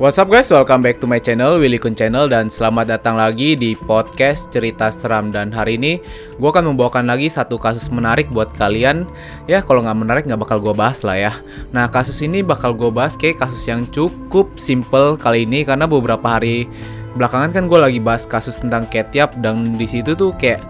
What's up guys, welcome back to my channel, Willy Kun Channel Dan selamat datang lagi di podcast cerita seram. Dan hari ini gue akan membawakan lagi satu kasus menarik buat kalian. Ya kalau nggak menarik nggak bakal gue bahas lah ya. Nah kasus ini bakal gue bahas kayak kasus yang cukup simple kali ini Karena beberapa hari belakangan kan gue lagi bahas kasus tentang Ketiap Dan di situ tuh kayak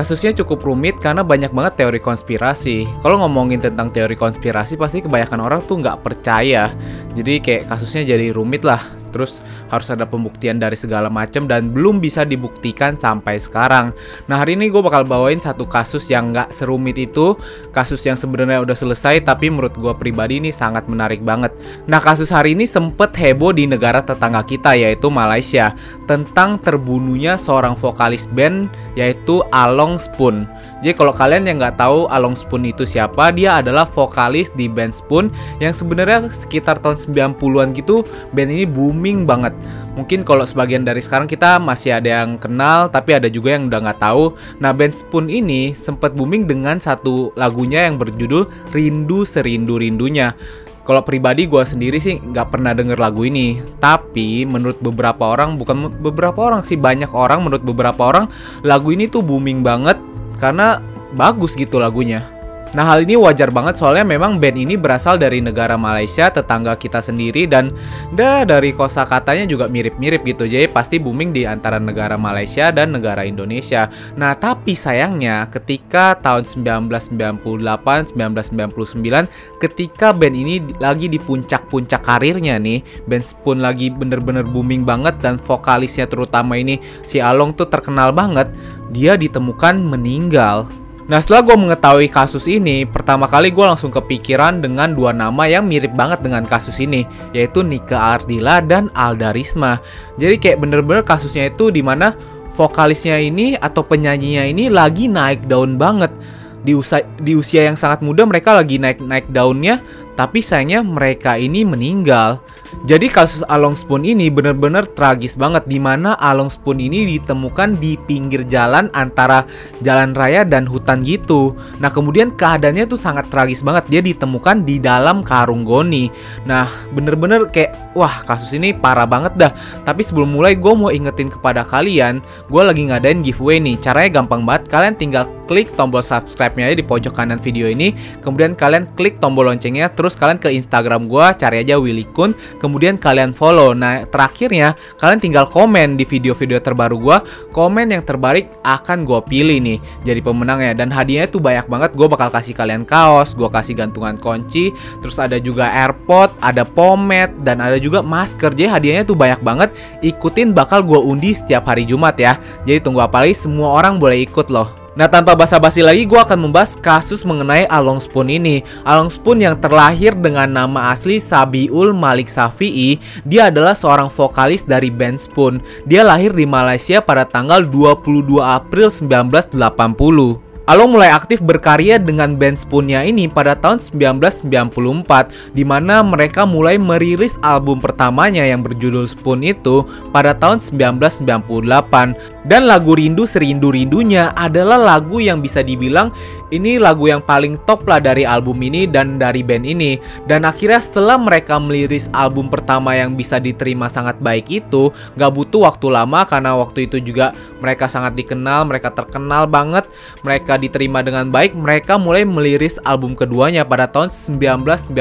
Kasusnya cukup rumit karena banyak banget teori konspirasi. Kalau ngomongin tentang teori konspirasi pasti kebanyakan orang tuh nggak percaya. Jadi kayak kasusnya jadi rumit lah terus harus ada pembuktian dari segala macam dan belum bisa dibuktikan sampai sekarang. Nah hari ini gue bakal bawain satu kasus yang nggak serumit itu, kasus yang sebenarnya udah selesai tapi menurut gue pribadi ini sangat menarik banget. Nah kasus hari ini sempet heboh di negara tetangga kita yaitu Malaysia tentang terbunuhnya seorang vokalis band yaitu Along Spoon. Jadi kalau kalian yang nggak tahu Along Spoon itu siapa, dia adalah vokalis di band Spoon yang sebenarnya sekitar tahun 90-an gitu band ini boom booming banget. Mungkin kalau sebagian dari sekarang kita masih ada yang kenal, tapi ada juga yang udah nggak tahu. Nah, band Spoon ini sempat booming dengan satu lagunya yang berjudul Rindu Serindu Rindunya. Kalau pribadi gue sendiri sih nggak pernah denger lagu ini, tapi menurut beberapa orang, bukan beberapa orang sih banyak orang, menurut beberapa orang lagu ini tuh booming banget karena bagus gitu lagunya. Nah hal ini wajar banget soalnya memang band ini berasal dari negara Malaysia tetangga kita sendiri dan dah dari kosa katanya juga mirip-mirip gitu jadi pasti booming di antara negara Malaysia dan negara Indonesia. Nah tapi sayangnya ketika tahun 1998 1999 ketika band ini lagi di puncak-puncak karirnya nih band pun lagi bener-bener booming banget dan vokalisnya terutama ini si Along tuh terkenal banget dia ditemukan meninggal Nah setelah gue mengetahui kasus ini, pertama kali gue langsung kepikiran dengan dua nama yang mirip banget dengan kasus ini, yaitu Nika Ardila dan Alda Risma. Jadi kayak bener-bener kasusnya itu di mana vokalisnya ini atau penyanyinya ini lagi naik daun banget. Di usia, di usia yang sangat muda mereka lagi naik-naik daunnya, tapi sayangnya mereka ini meninggal. Jadi kasus Along Spoon ini bener-bener tragis banget di mana Along Spoon ini ditemukan di pinggir jalan antara jalan raya dan hutan gitu. Nah kemudian keadaannya tuh sangat tragis banget dia ditemukan di dalam karung goni. Nah bener-bener kayak wah kasus ini parah banget dah. Tapi sebelum mulai gue mau ingetin kepada kalian, gue lagi ngadain giveaway nih. Caranya gampang banget, kalian tinggal klik tombol subscribe-nya di pojok kanan video ini. Kemudian kalian klik tombol loncengnya, terus kalian ke Instagram gue, cari aja Willy Kun kemudian kalian follow. Nah, terakhirnya kalian tinggal komen di video-video terbaru gue. Komen yang terbaik akan gue pilih nih jadi pemenangnya. Dan hadiahnya tuh banyak banget. Gue bakal kasih kalian kaos, gue kasih gantungan kunci, terus ada juga AirPod, ada pomade, dan ada juga masker. Jadi hadiahnya tuh banyak banget. Ikutin bakal gue undi setiap hari Jumat ya. Jadi tunggu apa lagi? Semua orang boleh ikut loh. Nah tanpa basa-basi lagi gue akan membahas kasus mengenai Along Spoon ini. Along Spoon yang terlahir dengan nama asli Sabiul Malik Safi'i Dia adalah seorang vokalis dari band Spoon. Dia lahir di Malaysia pada tanggal 22 April 1980 Along mulai aktif berkarya dengan band Spoonnya ini pada tahun 1994 di mana mereka mulai merilis album pertamanya yang berjudul Spoon itu pada tahun 1998 dan lagu Rindu Serindu-Rindunya adalah lagu yang bisa dibilang ini lagu yang paling top lah dari album ini dan dari band ini. Dan akhirnya setelah mereka meliris album pertama yang bisa diterima sangat baik itu gak butuh waktu lama karena waktu itu juga mereka sangat dikenal mereka terkenal banget mereka diterima dengan baik mereka mulai meliris album keduanya pada tahun 1999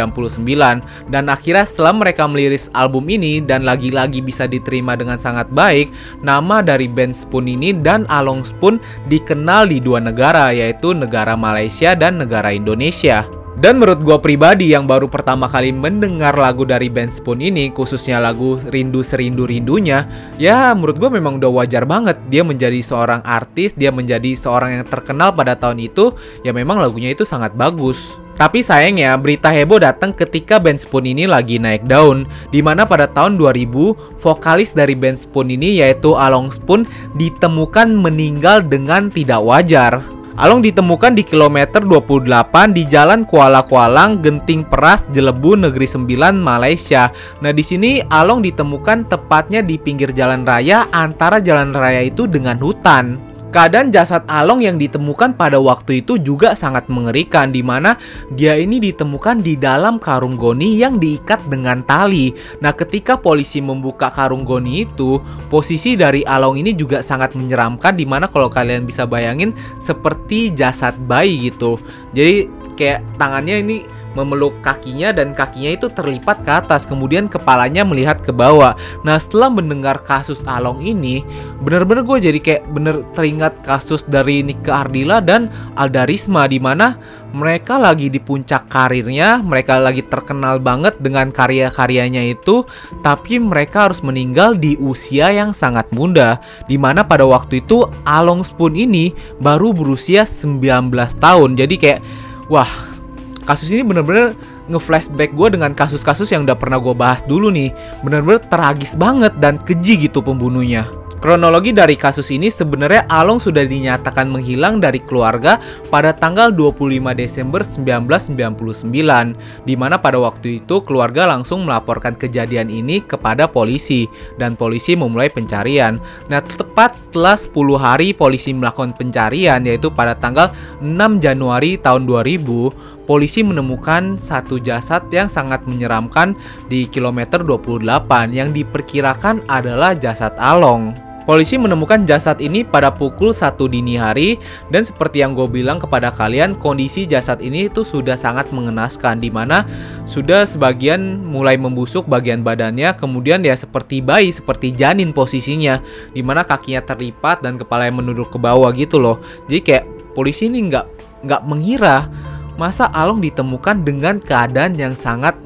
dan akhirnya setelah mereka meliris album ini dan lagi-lagi bisa diterima dengan sangat baik nama dari band Spoon ini dan Along Spoon dikenal di dua negara yaitu negara Malaysia dan negara Indonesia. Dan menurut gue pribadi yang baru pertama kali mendengar lagu dari band Spoon ini, khususnya lagu Rindu Serindu Rindunya, ya menurut gue memang udah wajar banget. Dia menjadi seorang artis, dia menjadi seorang yang terkenal pada tahun itu, ya memang lagunya itu sangat bagus. Tapi sayangnya berita heboh datang ketika band Spoon ini lagi naik daun, di mana pada tahun 2000 vokalis dari band Spoon ini yaitu Along Spoon ditemukan meninggal dengan tidak wajar. Along ditemukan di kilometer 28 di Jalan Kuala Kualang, Genting Peras, Jelebu, Negeri Sembilan, Malaysia. Nah, di sini Along ditemukan tepatnya di pinggir jalan raya antara jalan raya itu dengan hutan. Keadaan jasad Along yang ditemukan pada waktu itu juga sangat mengerikan di mana dia ini ditemukan di dalam karung goni yang diikat dengan tali. Nah, ketika polisi membuka karung goni itu, posisi dari Along ini juga sangat menyeramkan di mana kalau kalian bisa bayangin seperti jasad bayi gitu. Jadi kayak tangannya ini memeluk kakinya dan kakinya itu terlipat ke atas kemudian kepalanya melihat ke bawah. Nah setelah mendengar kasus Along ini bener-bener gue jadi kayak bener teringat kasus dari Nike Ardila dan Aldarisma di mana mereka lagi di puncak karirnya mereka lagi terkenal banget dengan karya-karyanya itu tapi mereka harus meninggal di usia yang sangat muda di mana pada waktu itu Along Spoon ini baru berusia 19 tahun. Jadi kayak wah kasus ini bener-bener nge-flashback gue dengan kasus-kasus yang udah pernah gue bahas dulu nih. Bener-bener tragis banget dan keji gitu pembunuhnya. Kronologi dari kasus ini sebenarnya Along sudah dinyatakan menghilang dari keluarga pada tanggal 25 Desember 1999 di mana pada waktu itu keluarga langsung melaporkan kejadian ini kepada polisi dan polisi memulai pencarian. Nah, tepat setelah 10 hari polisi melakukan pencarian yaitu pada tanggal 6 Januari tahun 2000 polisi menemukan satu jasad yang sangat menyeramkan di kilometer 28 yang diperkirakan adalah jasad Along. Polisi menemukan jasad ini pada pukul 1 dini hari dan seperti yang gue bilang kepada kalian kondisi jasad ini itu sudah sangat mengenaskan di mana sudah sebagian mulai membusuk bagian badannya kemudian ya seperti bayi seperti janin posisinya di mana kakinya terlipat dan kepala yang menunduk ke bawah gitu loh. Jadi kayak polisi ini nggak nggak mengira masa Along ditemukan dengan keadaan yang sangat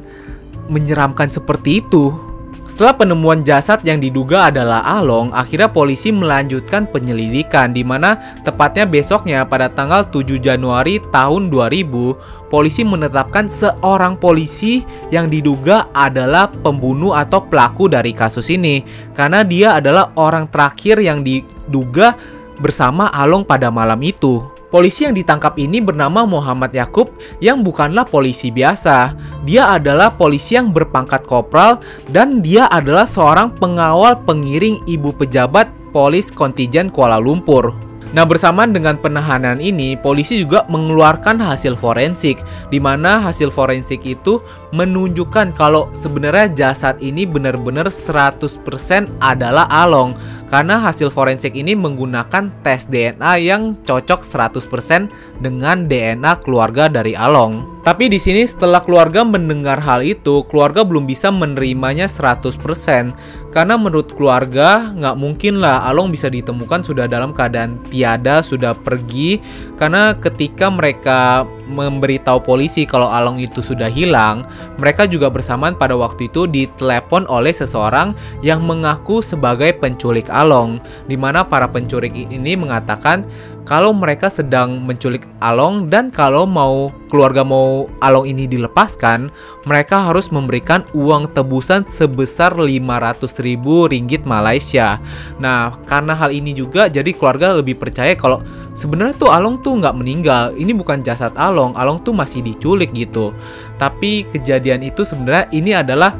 menyeramkan seperti itu. Setelah penemuan jasad yang diduga adalah Along, akhirnya polisi melanjutkan penyelidikan di mana tepatnya besoknya pada tanggal 7 Januari tahun 2000, polisi menetapkan seorang polisi yang diduga adalah pembunuh atau pelaku dari kasus ini karena dia adalah orang terakhir yang diduga bersama Along pada malam itu. Polisi yang ditangkap ini bernama Muhammad Yakub yang bukanlah polisi biasa. Dia adalah polisi yang berpangkat kopral dan dia adalah seorang pengawal pengiring ibu pejabat polis kontijen Kuala Lumpur. Nah, bersamaan dengan penahanan ini, polisi juga mengeluarkan hasil forensik, di mana hasil forensik itu menunjukkan kalau sebenarnya jasad ini benar-benar 100% adalah Along karena hasil forensik ini menggunakan tes DNA yang cocok 100% dengan DNA keluarga dari Along. Tapi di sini setelah keluarga mendengar hal itu, keluarga belum bisa menerimanya 100% karena menurut keluarga nggak mungkin lah Along bisa ditemukan sudah dalam keadaan tiada, sudah pergi. Karena ketika mereka memberitahu polisi kalau Along itu sudah hilang, mereka juga bersamaan pada waktu itu ditelepon oleh seseorang yang mengaku sebagai penculik Along, di mana para penculik ini mengatakan kalau mereka sedang menculik Along dan kalau mau keluarga mau Along ini dilepaskan, mereka harus memberikan uang tebusan sebesar 500 ribu ringgit Malaysia. Nah, karena hal ini juga jadi keluarga lebih percaya kalau sebenarnya tuh Along tuh nggak meninggal. Ini bukan jasad Along, Along tuh masih diculik gitu. Tapi kejadian itu sebenarnya ini adalah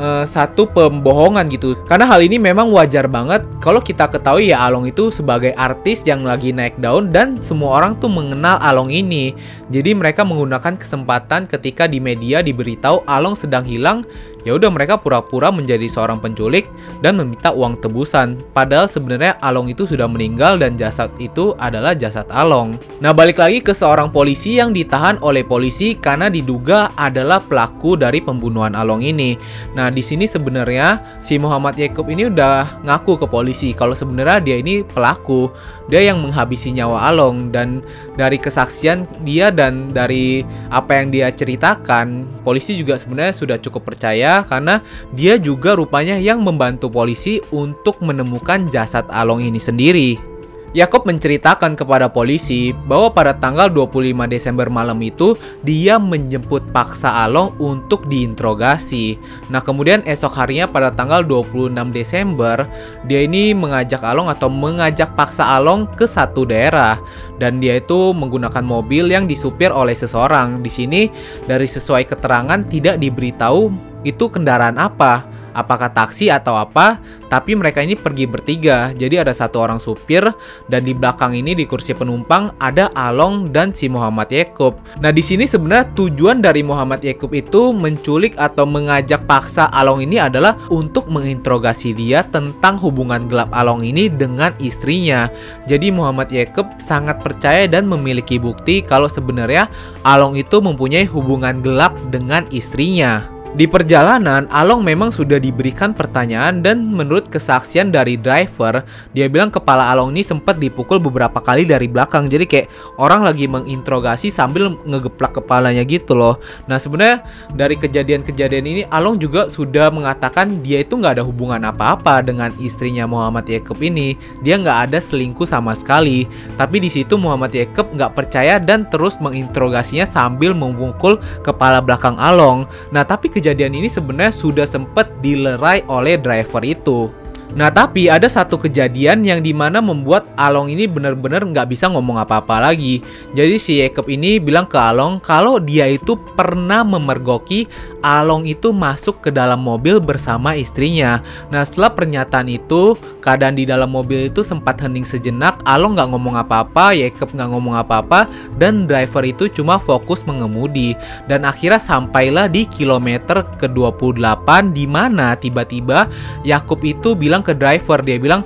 uh, satu pembohongan gitu. Karena hal ini memang wajar banget kalau kita ketahui ya Along itu sebagai artis yang lagi naik daun dan semua orang tuh mengenal Along ini. Jadi mereka menggunakan kesempatan ketika di media diberitahu Along sedang hilang Ya udah mereka pura-pura menjadi seorang penculik dan meminta uang tebusan. Padahal sebenarnya Along itu sudah meninggal dan jasad itu adalah jasad Along. Nah, balik lagi ke seorang polisi yang ditahan oleh polisi karena diduga adalah pelaku dari pembunuhan Along ini. Nah, di sini sebenarnya si Muhammad Yakub ini udah ngaku ke polisi kalau sebenarnya dia ini pelaku. Dia yang menghabisi nyawa Along dan dari kesaksian dia dan dari apa yang dia ceritakan, polisi juga sebenarnya sudah cukup percaya karena dia juga rupanya yang membantu polisi untuk menemukan jasad Along ini sendiri. Yakob menceritakan kepada polisi bahwa pada tanggal 25 Desember malam itu dia menjemput paksa Along untuk diinterogasi. Nah, kemudian esok harinya pada tanggal 26 Desember, dia ini mengajak Along atau mengajak paksa Along ke satu daerah dan dia itu menggunakan mobil yang disupir oleh seseorang. Di sini dari sesuai keterangan tidak diberitahu itu kendaraan apa apakah taksi atau apa, tapi mereka ini pergi bertiga. Jadi ada satu orang supir dan di belakang ini di kursi penumpang ada Along dan si Muhammad Yakub. Nah, di sini sebenarnya tujuan dari Muhammad Yakub itu menculik atau mengajak paksa Along ini adalah untuk menginterogasi dia tentang hubungan gelap Along ini dengan istrinya. Jadi Muhammad Yakub sangat percaya dan memiliki bukti kalau sebenarnya Along itu mempunyai hubungan gelap dengan istrinya. Di perjalanan, Along memang sudah diberikan pertanyaan dan menurut kesaksian dari driver, dia bilang kepala Along ini sempat dipukul beberapa kali dari belakang. Jadi kayak orang lagi menginterogasi sambil ngegeplak kepalanya gitu loh. Nah sebenarnya dari kejadian-kejadian ini Along juga sudah mengatakan dia itu nggak ada hubungan apa-apa dengan istrinya Muhammad Yakub ini. Dia nggak ada selingkuh sama sekali. Tapi di situ Muhammad Yakub nggak percaya dan terus menginterogasinya sambil memukul kepala belakang Along. Nah tapi kejadian kejadian ini sebenarnya sudah sempat dilerai oleh driver itu. Nah tapi ada satu kejadian yang di mana membuat Along ini benar-benar nggak bisa ngomong apa-apa lagi. Jadi si Jacob ini bilang ke Along kalau dia itu pernah memergoki Along itu masuk ke dalam mobil bersama istrinya. Nah setelah pernyataan itu keadaan di dalam mobil itu sempat hening sejenak. Along nggak ngomong apa-apa, Jacob nggak ngomong apa-apa, dan driver itu cuma fokus mengemudi. Dan akhirnya sampailah di kilometer ke-28 di mana tiba-tiba Yakub itu bilang bilang ke driver dia bilang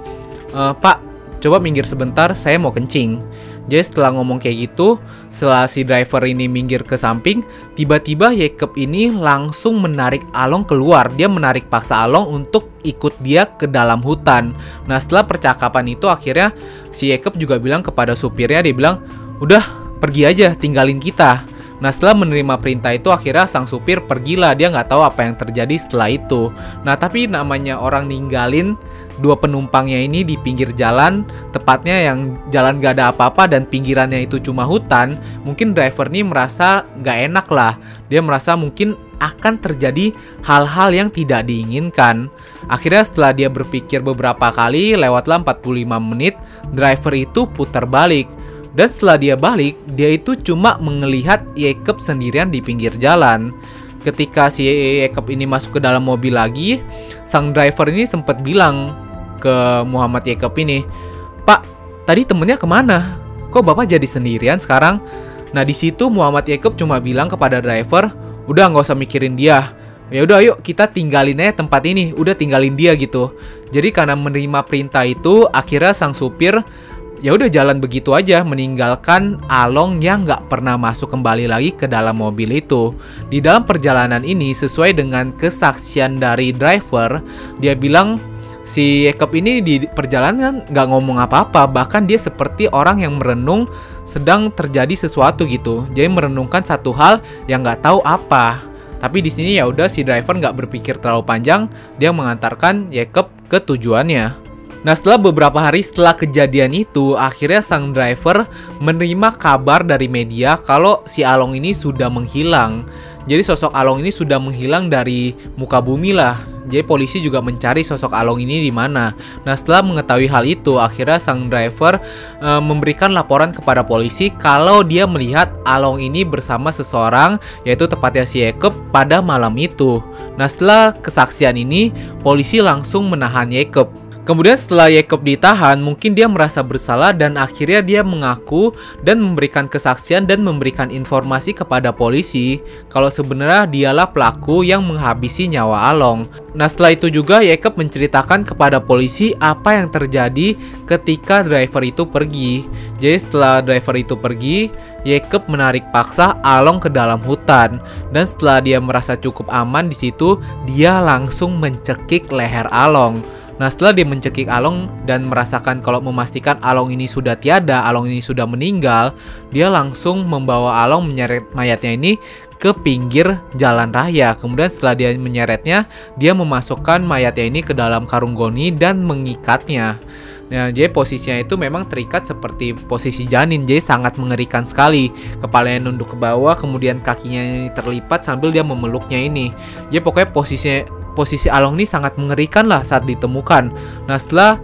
e, Pak coba minggir sebentar saya mau kencing jadi setelah ngomong kayak gitu, setelah si driver ini minggir ke samping, tiba-tiba Jacob ini langsung menarik Along keluar. Dia menarik paksa Along untuk ikut dia ke dalam hutan. Nah setelah percakapan itu akhirnya si Jacob juga bilang kepada supirnya, dia bilang, udah pergi aja, tinggalin kita. Nah setelah menerima perintah itu akhirnya sang supir pergilah dia nggak tahu apa yang terjadi setelah itu. Nah tapi namanya orang ninggalin dua penumpangnya ini di pinggir jalan, tepatnya yang jalan gak ada apa-apa dan pinggirannya itu cuma hutan, mungkin driver ini merasa gak enak lah. Dia merasa mungkin akan terjadi hal-hal yang tidak diinginkan. Akhirnya setelah dia berpikir beberapa kali, lewatlah 45 menit, driver itu putar balik. Dan setelah dia balik, dia itu cuma melihat Jacob sendirian di pinggir jalan. Ketika si Jacob ini masuk ke dalam mobil lagi, sang driver ini sempat bilang ke Muhammad Jacob ini, Pak, tadi temennya ke mana? Kok bapak jadi sendirian sekarang? Nah di situ Muhammad Jacob cuma bilang kepada driver, udah nggak usah mikirin dia. Ya udah yuk kita tinggalin aja tempat ini, udah tinggalin dia gitu. Jadi karena menerima perintah itu, akhirnya sang supir ya udah jalan begitu aja meninggalkan Along yang nggak pernah masuk kembali lagi ke dalam mobil itu. Di dalam perjalanan ini sesuai dengan kesaksian dari driver, dia bilang si Jacob ini di perjalanan nggak ngomong apa-apa, bahkan dia seperti orang yang merenung sedang terjadi sesuatu gitu. Jadi merenungkan satu hal yang nggak tahu apa. Tapi di sini ya udah si driver nggak berpikir terlalu panjang, dia mengantarkan Jacob ke tujuannya. Nah setelah beberapa hari setelah kejadian itu, akhirnya sang driver menerima kabar dari media kalau si Along ini sudah menghilang. Jadi sosok Along ini sudah menghilang dari muka bumi lah. Jadi polisi juga mencari sosok Along ini di mana. Nah setelah mengetahui hal itu, akhirnya sang driver e, memberikan laporan kepada polisi kalau dia melihat Along ini bersama seseorang, yaitu tepatnya si Jacob pada malam itu. Nah setelah kesaksian ini, polisi langsung menahan Jacob. Kemudian setelah Jacob ditahan, mungkin dia merasa bersalah dan akhirnya dia mengaku dan memberikan kesaksian dan memberikan informasi kepada polisi kalau sebenarnya dialah pelaku yang menghabisi nyawa Along. Nah setelah itu juga Jacob menceritakan kepada polisi apa yang terjadi ketika driver itu pergi. Jadi setelah driver itu pergi, Jacob menarik paksa Along ke dalam hutan dan setelah dia merasa cukup aman di situ, dia langsung mencekik leher Along. Nah setelah dia mencekik Along dan merasakan kalau memastikan Along ini sudah tiada, Along ini sudah meninggal, dia langsung membawa Along menyeret mayatnya ini ke pinggir jalan raya. Kemudian setelah dia menyeretnya, dia memasukkan mayatnya ini ke dalam karung goni dan mengikatnya. Nah, jadi posisinya itu memang terikat seperti posisi janin, jadi sangat mengerikan sekali. Kepalanya nunduk ke bawah, kemudian kakinya ini terlipat sambil dia memeluknya ini. Jadi pokoknya posisinya posisi Along ini sangat mengerikan lah saat ditemukan. Nah setelah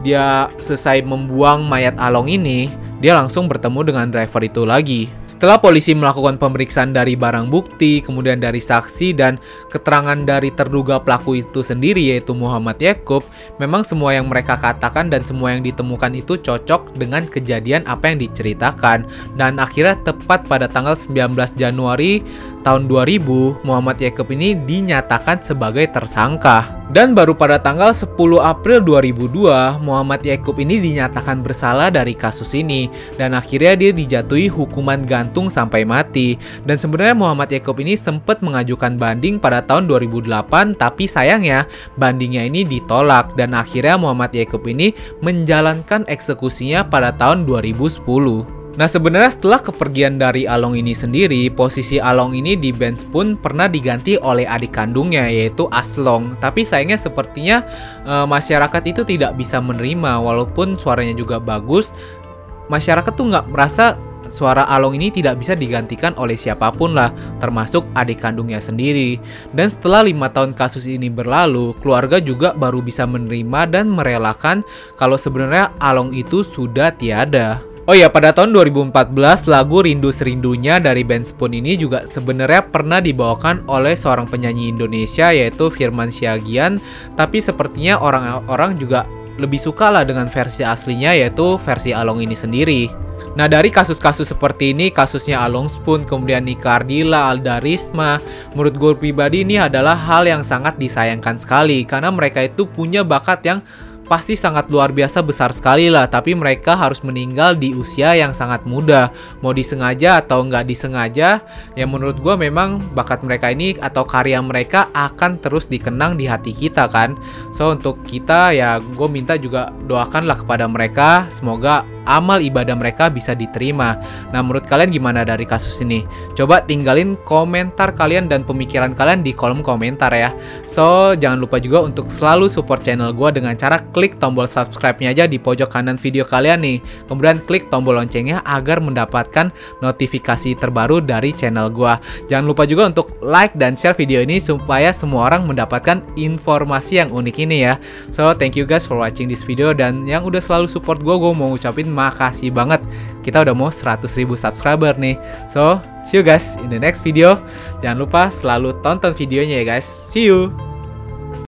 dia selesai membuang mayat Along ini, dia langsung bertemu dengan driver itu lagi. Setelah polisi melakukan pemeriksaan dari barang bukti, kemudian dari saksi dan keterangan dari terduga pelaku itu sendiri yaitu Muhammad Yakub, memang semua yang mereka katakan dan semua yang ditemukan itu cocok dengan kejadian apa yang diceritakan. Dan akhirnya tepat pada tanggal 19 Januari tahun 2000, Muhammad Yakub ini dinyatakan sebagai tersangka. Dan baru pada tanggal 10 April 2002, Muhammad Yakub ini dinyatakan bersalah dari kasus ini dan akhirnya dia dijatuhi hukuman gantung sampai mati. Dan sebenarnya Muhammad Yakub ini sempat mengajukan banding pada tahun 2008, tapi sayangnya bandingnya ini ditolak dan akhirnya Muhammad Yakub ini menjalankan eksekusinya pada tahun 2010. Nah sebenarnya setelah kepergian dari Along ini sendiri, posisi Along ini di Benz pun pernah diganti oleh adik kandungnya yaitu Aslong. Tapi sayangnya sepertinya e, masyarakat itu tidak bisa menerima walaupun suaranya juga bagus. Masyarakat tuh nggak merasa suara Along ini tidak bisa digantikan oleh siapa pun lah, termasuk adik kandungnya sendiri. Dan setelah lima tahun kasus ini berlalu, keluarga juga baru bisa menerima dan merelakan kalau sebenarnya Along itu sudah tiada. Oh ya, pada tahun 2014 lagu Rindu Serindunya dari band Spoon ini juga sebenarnya pernah dibawakan oleh seorang penyanyi Indonesia yaitu Firman Siagian, tapi sepertinya orang-orang juga lebih suka lah dengan versi aslinya yaitu versi Along ini sendiri. Nah dari kasus-kasus seperti ini, kasusnya Along Spoon, kemudian Nikardila, Alda Risma, menurut gue pribadi ini adalah hal yang sangat disayangkan sekali karena mereka itu punya bakat yang pasti sangat luar biasa besar sekali lah tapi mereka harus meninggal di usia yang sangat muda. Mau disengaja atau nggak disengaja ya menurut gue memang bakat mereka ini atau karya mereka akan terus dikenang di hati kita kan. So untuk kita ya gue minta juga doakanlah kepada mereka. Semoga amal ibadah mereka bisa diterima. Nah, menurut kalian gimana dari kasus ini? Coba tinggalin komentar kalian dan pemikiran kalian di kolom komentar ya. So, jangan lupa juga untuk selalu support channel gue dengan cara klik tombol subscribe-nya aja di pojok kanan video kalian nih. Kemudian klik tombol loncengnya agar mendapatkan notifikasi terbaru dari channel gue. Jangan lupa juga untuk like dan share video ini supaya semua orang mendapatkan informasi yang unik ini ya. So, thank you guys for watching this video dan yang udah selalu support gue, gue mau ngucapin makasih banget. Kita udah mau 100 ribu subscriber nih. So, see you guys in the next video. Jangan lupa selalu tonton videonya ya guys. See you!